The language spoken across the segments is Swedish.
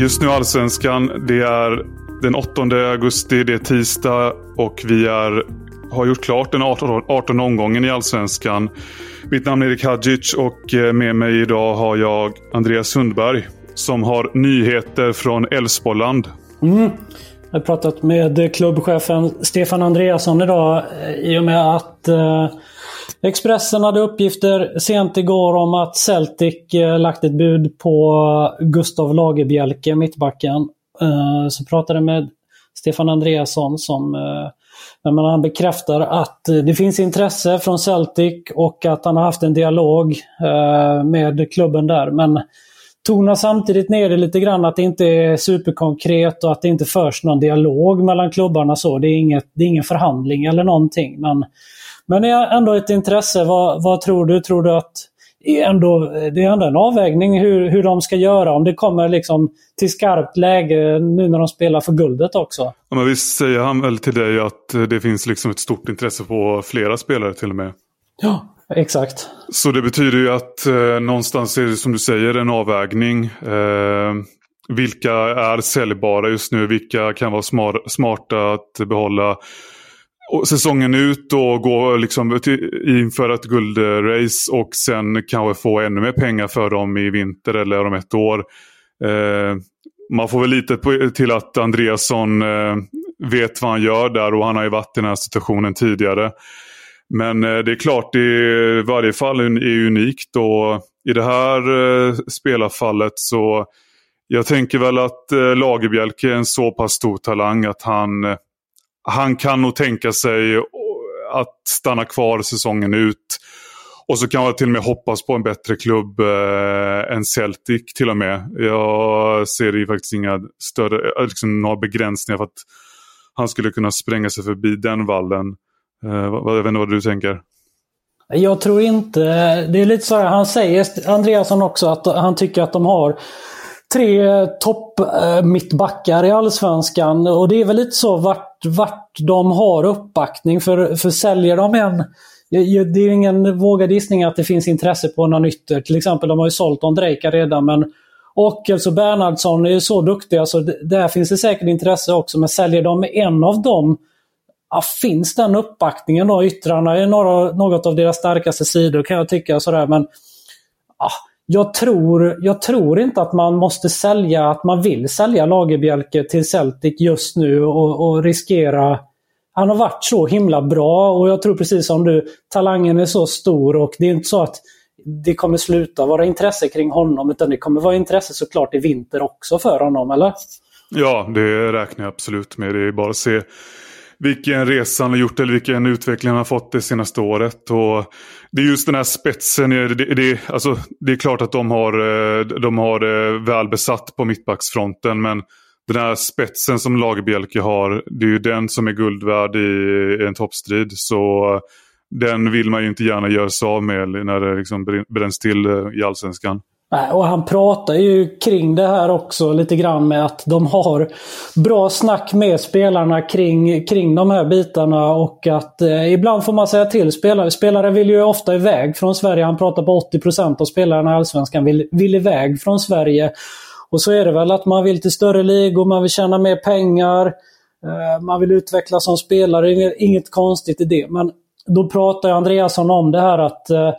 Just nu Allsvenskan, det är den 8 augusti, det är tisdag och vi är, har gjort klart den 18, 18 omgången i Allsvenskan. Mitt namn är Erik Hadjic och eh, med mig idag har jag Andreas Sundberg som har nyheter från Älvsborgland. Mm. Jag har pratat med klubbchefen Stefan Andreasson idag eh, i och med att eh, Expressen hade uppgifter sent igår om att Celtic eh, lagt ett bud på Gustav Lagerbjälke, mittbacken. Eh, så pratade med Stefan Andreasson som eh, men han bekräftar att det finns intresse från Celtic och att han har haft en dialog med klubben där. Men tonar samtidigt ner det lite grann att det inte är superkonkret och att det inte förs någon dialog mellan klubbarna. så. Det är, inget, det är ingen förhandling eller någonting. Men men det är ändå ett intresse. Vad, vad tror du? Tror du att ändå, det är ändå en avvägning hur, hur de ska göra om det kommer liksom till skarpt läge nu när de spelar för guldet också? Ja, men visst säger han väl till dig att det finns liksom ett stort intresse på flera spelare till och med? Ja, exakt. Så det betyder ju att eh, någonstans är det som du säger en avvägning. Eh, vilka är säljbara just nu? Vilka kan vara smar smarta att behålla? Säsongen ut och gå liksom inför ett guldrace och sen kanske få ännu mer pengar för dem i vinter eller om ett år. Eh, man får väl lita på, till att Andreasson eh, vet vad han gör där och han har ju varit i den här situationen tidigare. Men eh, det är klart, det är, varje fall är unikt och i det här eh, spelarfallet så jag tänker väl att eh, Lagerbjälke är en så pass stor talang att han eh, han kan nog tänka sig att stanna kvar säsongen ut. Och så kan jag till och med hoppas på en bättre klubb eh, än Celtic till och med. Jag ser ju faktiskt inga större, eh, liksom några begränsningar för att han skulle kunna spränga sig förbi den vallen. Eh, jag vet inte vad du tänker? Jag tror inte... Det är lite så här, han säger, Andreasson också, att han tycker att de har tre topp eh, mittbackar i Allsvenskan. Och det är väl lite så vart, vart de har uppbackning. För, för säljer de en... Det är ingen vågad gissning att det finns intresse på någon ytter. Till exempel, de har ju sålt Ondrejka redan men Ockels och Bernhardsson är ju så duktiga så där finns det säkert intresse också. Men säljer de en av dem, ja, finns den uppbackningen då? Yttrarna är några, något av deras starkaste sidor kan jag tycka. Sådär, men ja, jag tror, jag tror inte att man måste sälja, att man vill sälja Lagerbjälke till Celtic just nu och, och riskera han har varit så himla bra och jag tror precis som du, talangen är så stor och det är inte så att det kommer sluta vara intresse kring honom utan det kommer vara intresse såklart i vinter också för honom, eller? Ja, det räknar jag absolut med. Det är bara att se vilken resa han har gjort eller vilken utveckling han har fått det senaste året. Och det är just den här spetsen. Det, det, alltså, det är klart att de har, eh, de har eh, det väl besatt på mittbacksfronten. Men den här spetsen som Lagerbjälke har, det är ju den som är guld värd i en toppstrid. Så den vill man ju inte gärna göra sig av med när det liksom bränns till eh, i allsvenskan. Och han pratar ju kring det här också lite grann med att de har bra snack med spelarna kring, kring de här bitarna och att eh, ibland får man säga till spelare. Spelare vill ju ofta iväg från Sverige. Han pratar på 80% av spelarna i Allsvenskan vill, vill iväg från Sverige. Och så är det väl att man vill till större ligor, man vill tjäna mer pengar, eh, man vill utvecklas som spelare. Inget konstigt i det. Men då pratar Andreasson om det här att eh,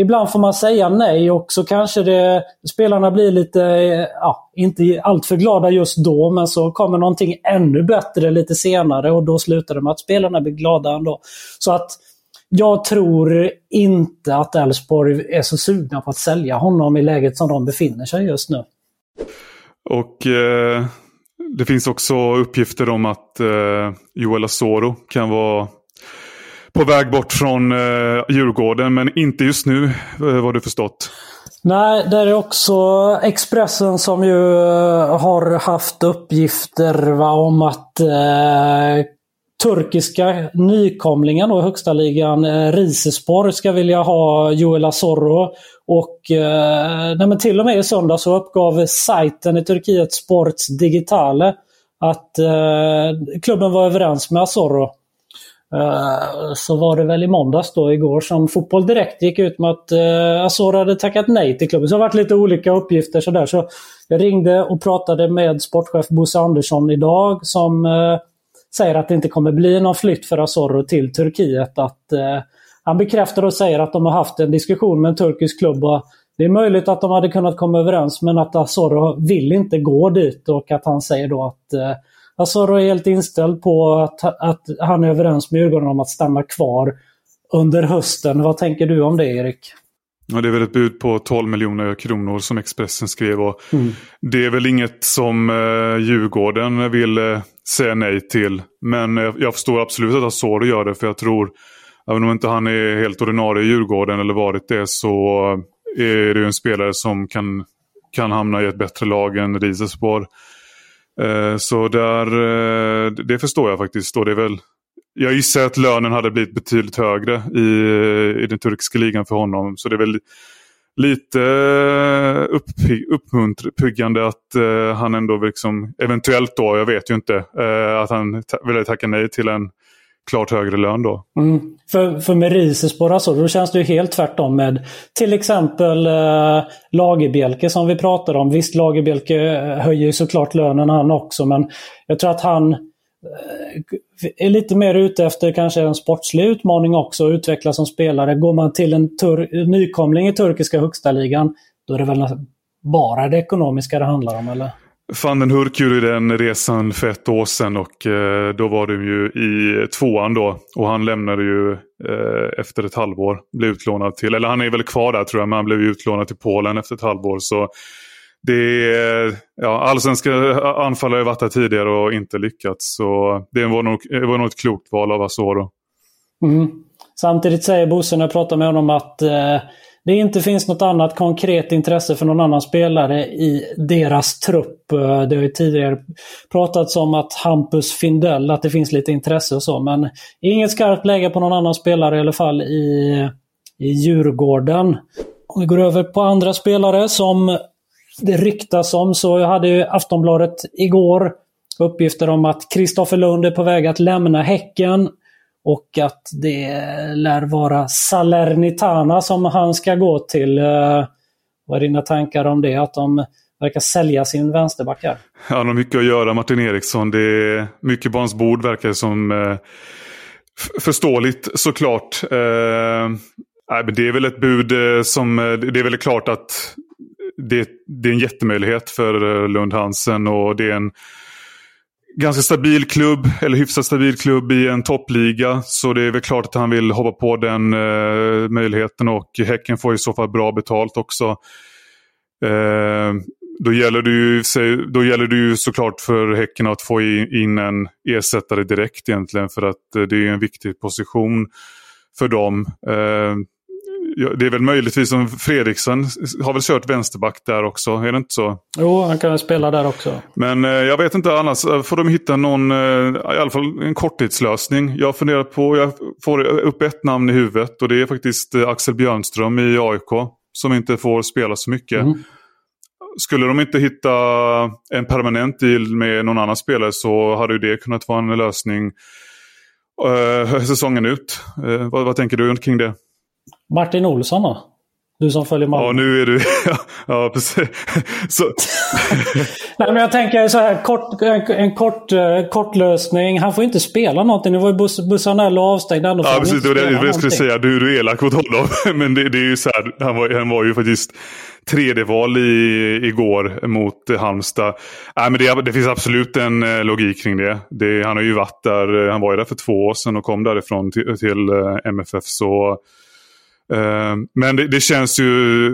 ibland får man säga nej och så kanske det, spelarna blir lite, eh, ja, inte alltför glada just då, men så kommer någonting ännu bättre lite senare och då slutar det med att spelarna blir glada ändå. Så att jag tror inte att Elfsborg är så sugna på att sälja honom i läget som de befinner sig just nu. Och eh, det finns också uppgifter om att eh, Joel Asoro kan vara på väg bort från eh, Djurgården, men inte just nu eh, vad du förstått. Nej, där är också Expressen som ju eh, har haft uppgifter va, om att eh, turkiska nykomlingen och högsta ligan eh, Risespor ska vilja ha Joel Asoro. Och eh, nej, men till och med i söndag så uppgav sajten i Turkiet Sports Digitale att eh, klubben var överens med Asoro. Eh, så var det väl i måndags då igår som Fotboll Direkt gick ut med att eh, uh, Asoro hade tackat nej till klubben. Så det har varit lite olika uppgifter sådär. Så jag ringde och pratade med sportchef Bosse Andersson idag som uh, säger att det inte kommer bli någon flytt för Asoro till Turkiet. Att, eh, han bekräftar och säger att de har haft en diskussion med en turkisk klubb. Och det är möjligt att de hade kunnat komma överens men att Asoro vill inte gå dit och att han säger då att Asoro är helt inställd på att, att han är överens med Djurgården om att stanna kvar under hösten. Vad tänker du om det Erik? Ja, det är väl ett bud på 12 miljoner kronor som Expressen skrev. Och mm. Det är väl inget som eh, Djurgården vill eh, säga nej till. Men eh, jag förstår absolut att Asoro gör det. För jag tror, även om inte han är helt ordinarie i Djurgården eller varit det, så är det en spelare som kan, kan hamna i ett bättre lag än Rizespor. Eh, så där, eh, det förstår jag faktiskt. Och det är väl jag gissar att lönen hade blivit betydligt högre i, i den turkiska ligan för honom. Så det är väl lite eh, upp, uppmuntrande att uh, han ändå liksom, eventuellt då, jag vet ju inte, uh, att han ta ville tacka nej till en klart högre lön då. Mm. För, för med Risespor alltså, då känns det ju helt tvärtom med till exempel eh, Lagerbjälke som vi pratade om. Visst, Lagerbjälke eh, höjer ju såklart lönen han också, men jag tror att han Eh, är lite mer ute efter kanske en sportslig utmaning också utvecklas som spelare. Går man till en nykomling i turkiska högsta ligan då är det väl bara det ekonomiska det handlar om, eller? Van den Hurk gjorde den resan för ett år sedan och eh, då var de ju i tvåan då. Och han lämnade ju eh, efter ett halvår. Blev utlånad till, eller han är väl kvar där tror jag, men han blev utlånad till Polen efter ett halvår. Så det är, ja, allsvenska anfallare har varit där tidigare och inte lyckats. Så det var nog, det var nog ett klokt val av Asoro. Mm. Samtidigt säger Bosse när jag pratar med honom att eh, det inte finns något annat konkret intresse för någon annan spelare i deras trupp. Eh, det har ju tidigare pratats om att Hampus Findell, att det finns lite intresse och så. Men inget skarpt läge på någon annan spelare i alla fall i, i Djurgården. Om vi går över på andra spelare som det ryktas om så hade ju Aftonbladet igår uppgifter om att Kristoffer Lund är på väg att lämna Häcken. Och att det lär vara Salernitana som han ska gå till. Eh, vad är dina tankar om det? Att de verkar sälja sin vänsterback här. Han har mycket att göra, Martin Eriksson. Det är mycket på hans bord verkar det som. Eh, förståeligt såklart. Eh, det är väl ett bud eh, som... Eh, det är väl klart att det, det är en jättemöjlighet för Lund Hansen och det är en ganska stabil klubb, eller hyfsat stabil klubb i en toppliga. Så det är väl klart att han vill hoppa på den eh, möjligheten och Häcken får i så fall bra betalt också. Eh, då, gäller det ju, då gäller det ju såklart för Häcken att få in en ersättare direkt egentligen för att eh, det är en viktig position för dem. Eh, det är väl möjligtvis som Fredriksen har väl kört vänsterback där också, är det inte så? Jo, han kan väl spela där också. Men eh, jag vet inte, annars eh, får de hitta någon, eh, i alla fall en korttidslösning. Jag funderar på, jag får upp ett namn i huvudet och det är faktiskt eh, Axel Björnström i AIK. Som inte får spela så mycket. Mm. Skulle de inte hitta en permanent deal med någon annan spelare så hade det kunnat vara en lösning uh, säsongen ut. Uh, vad, vad tänker du kring det? Martin Olsson då? Du som följer Malmö. Ja, nu är du... ja, precis. Så... Nej, men jag tänker så här, kort, en, en kort, uh, kort lösning. Han får inte spela någonting. Nu var ju Bus Bussanello avstängd. Ja, precis. Det var det jag skulle säga. Du, du är elak mot honom. men det, det, är ju så här, han var, han var ju faktiskt tredje val i, igår mot Halmstad. Nej, men det, det finns absolut en eh, logik kring det. det. Han har ju varit där. Eh, han var ju där för två år sedan och kom därifrån till, till MFF. Så Eh, Eh, men det, det, känns ju...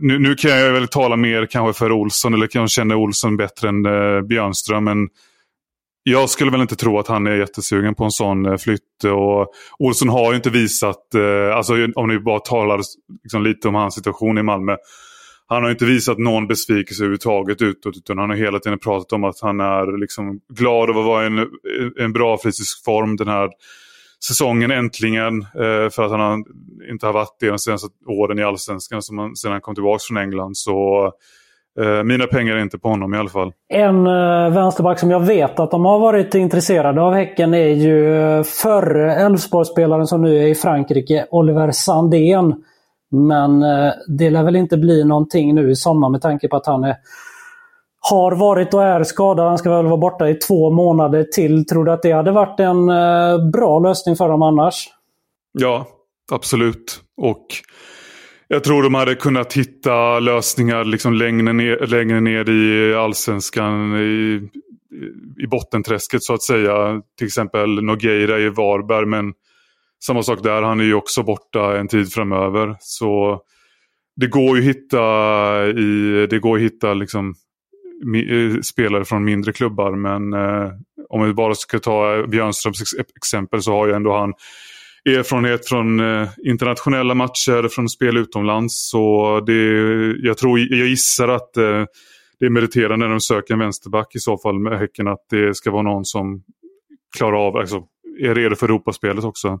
Nu, nu, kan jag väl tala mer kanske för Olsson eller kanske känner Olsson bättre än eh, Björnström. Men jag skulle väl inte tro att han är jättesugen på en sån eh, flytt. Och Olsson har ju inte visat, eh, alltså om ni bara talar liksom, lite om hans situation i Malmö. Han har inte visat någon besvikelse överhuvudtaget utåt. Utan han har hela tiden pratat om att han är liksom glad över att vara i en, en bra fysisk form den här säsongen äntligen. Eh, för att han inte har varit det de senaste åren i allsvenskan sedan han kom tillbaka från England. Så eh, mina pengar är inte på honom i alla fall. En eh, vänsterback som jag vet att de har varit intresserade av Häcken är ju eh, förre Elfsborgsspelaren som nu är i Frankrike, Oliver Sandén. Men eh, det lär väl inte bli någonting nu i sommar med tanke på att han är har varit och är skadad. Han ska väl vara borta i två månader till. Tror du att det hade varit en eh, bra lösning för dem annars? Ja, absolut. Och jag tror de hade kunnat hitta lösningar liksom längre, ner, längre ner i allsvenskan. I, i bottenträsket så att säga. Till exempel Nogueira i Varberg. Men samma sak där, han är ju också borta en tid framöver. Så det går ju hitta, i, det går att hitta liksom Eh, spelare från mindre klubbar. Men eh, om vi bara ska ta eh, Björnströms exempel så har ju ändå han erfarenhet från eh, internationella matcher, från spel utomlands. Så det, jag, tror, jag gissar att eh, det är meriterande när de söker en vänsterback i så fall med Häcken att det ska vara någon som klarar av, alltså, är redo för Europaspelet också.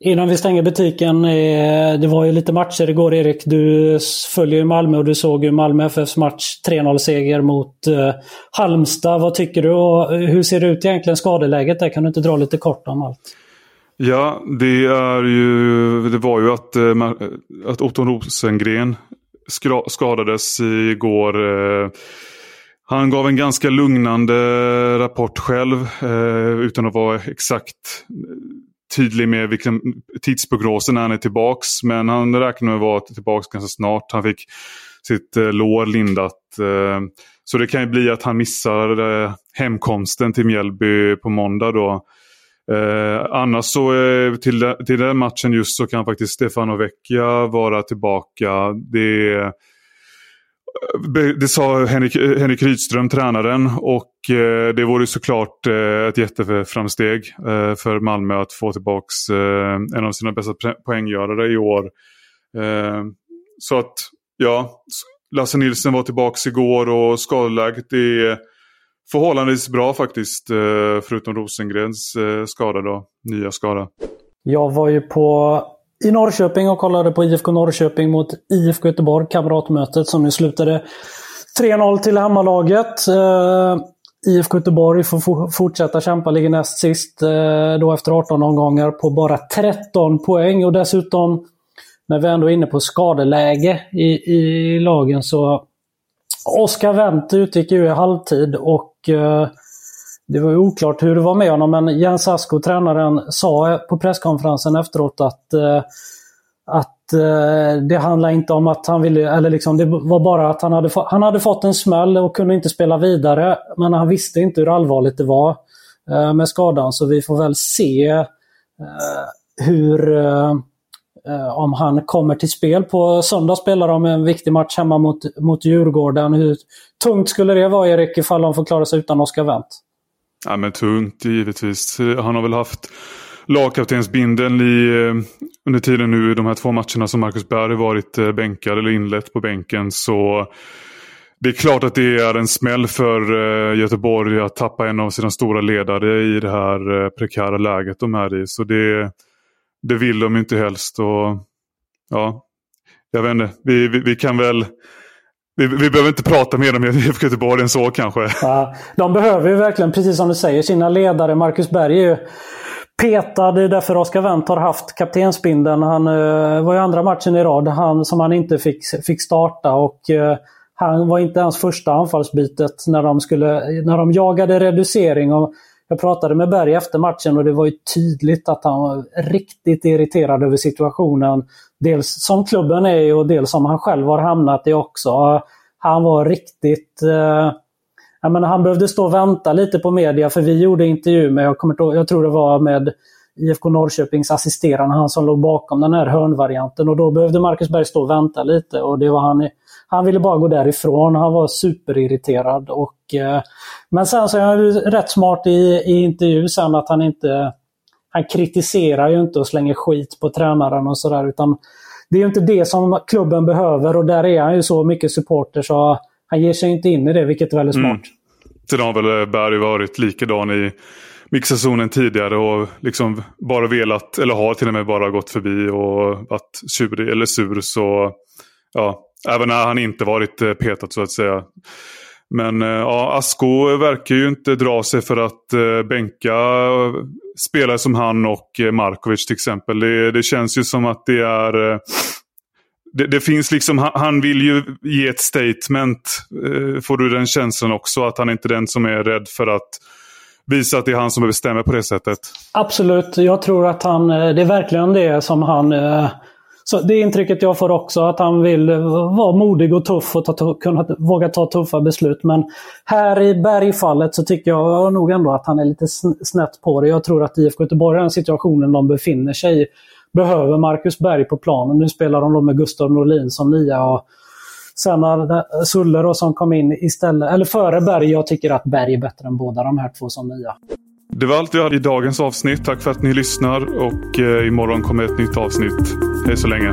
Innan vi stänger butiken, eh, det var ju lite matcher igår Erik. Du följer ju Malmö och du såg ju Malmö FFs match 3-0-seger mot eh, Halmstad. Vad tycker du och hur ser det ut egentligen skadeläget där? Kan du inte dra lite kort om allt? Ja, det är ju, det var ju att, eh, att Otto Rosengren skadades igår. Han gav en ganska lugnande rapport själv utan att vara exakt tydlig med vilken tidsprognosen när han är tillbaks. Men han räknar med att vara tillbaks ganska snart. Han fick sitt eh, lår lindat. Eh, så det kan ju bli att han missar eh, hemkomsten till Mjällby på måndag då. Eh, annars så eh, till, till den matchen just så kan faktiskt Stefano Vecchia vara tillbaka. Det det sa Henrik, Henrik Rydström, tränaren. Och eh, det vore såklart eh, ett jätteframsteg eh, för Malmö att få tillbaka en av sina bästa poänggörare i år. så att, ja, Lasse Nilsson var tillbaka igår och skadeläget är förhållandevis bra faktiskt. förutom Rosengrens skada då, nya skada. Jag var ju på i Norrköping och kollade på IFK Norrköping mot IFK Göteborg, kamratmötet som nu slutade 3-0 till hemmalaget. Uh, eh, IFK Göteborg får fortsätta kämpa, ligger näst sist uh, då efter 18 omgångar på bara 13 poäng. Och dessutom, när vi ändå är inne på skadeläge i, i lagen, så Oskar Wendt utgick ju i halvtid och uh, det var ju oklart hur det var med honom men Jens Asko, tränaren, sa på presskonferensen efteråt att, eh, att eh, det handlar inte om att han ville, eller liksom det var bara att han hade, han hade fått en smäll och kunde inte spela vidare. Men han visste inte hur allvarligt det var eh, med skadan så vi får väl se eh, hur Eh, om han kommer till spel. På söndag spelar de en viktig match hemma mot, mot Djurgården. Hur tungt skulle det vara, Erik, ifall de får klara sig utan Oskar Wendt? Ja, men tungt givetvis. Han har väl haft lagkaptensbindeln i, eh, under tiden nu de här två matcherna som Marcus Berg varit eh, bänkad eller inlett på bänken. Så det är klart att det är en smäll för eh, Göteborg att tappa en av sina stora ledare i det här prekära läget de är i. Så det det vill de inte helst. Och, ja, jag vet inte, vi, vi, vi kan väl... Vi, vi, behöver inte prata mer om IFK Göteborg än så kanske. Ja, de behöver ju verkligen, precis som du säger, sina ledare. Marcus Berg är ju petad. Det är därför Oskar Wendt har haft kaptensbindeln. Han uh, var ju andra matchen i rad han, som han inte fick, fick starta. och uh, Han var inte ens första anfallsbytet när de, skulle, när de jagade reducering. Och jag pratade med Berg efter matchen och det var ju tydligt att han var riktigt irriterad över situationen. Dels som klubben är och dels som han själv har hamnat i också. Han var riktigt... Eh, jag menar, han behövde stå och vänta lite på media för vi gjorde intervju med, jag, kommer jag tror det var med IFK Norrköpings assisterande, han som låg bakom den här hörnvarianten. Och då behövde Marcus Berg stå och vänta lite och det var han han ville bara gå därifrån. Han var superirriterad. Och, eh, men sen så är han rätt smart i, i intervju sen att han inte... Han kritiserar ju inte och slänger skit på tränaren och sådär. Utan det är ju inte det som klubben behöver och där är han ju så mycket supporter så han ger sig inte in i det, vilket är väldigt mm. smart. Mm. Sen har väl Berg varit likadan i mixazonen tidigare och liksom bara velat, eller har till och med bara gått förbi och varit tjurig eller sur. Så ja, Även när han inte varit eh, petad så att säga. Men eh, ja, Asko verkar ju inte dra sig för att eh, bänka eh, spelare som han och Markovic till exempel. Det, det känns ju som att det är... Det, det, finns liksom, han vill ju ge ett statement. Får du den känslan också? Att han inte är den som är rädd för att visa att det är han som bestämmer på det sättet? Absolut. Jag tror att han, det är verkligen det som han så det intrycket jag får också, att han vill vara modig och tuff och ta, kunna våga ta tuffa beslut. Men här i Bergfallet så tycker jag nog ändå att han är lite snett på det. Jag tror att IFK Göteborg, den situationen de befinner sig i, behöver Marcus Berg på planen. Nu spelar de då med Gustav Norlin som nia. Och sen har Sulle som kom in istället, eller före Berg. Jag tycker att Berg är bättre än båda de här två som nia. Det var allt vi hade i dagens avsnitt. Tack för att ni lyssnar och eh, imorgon kommer ett nytt avsnitt. Hej så länge.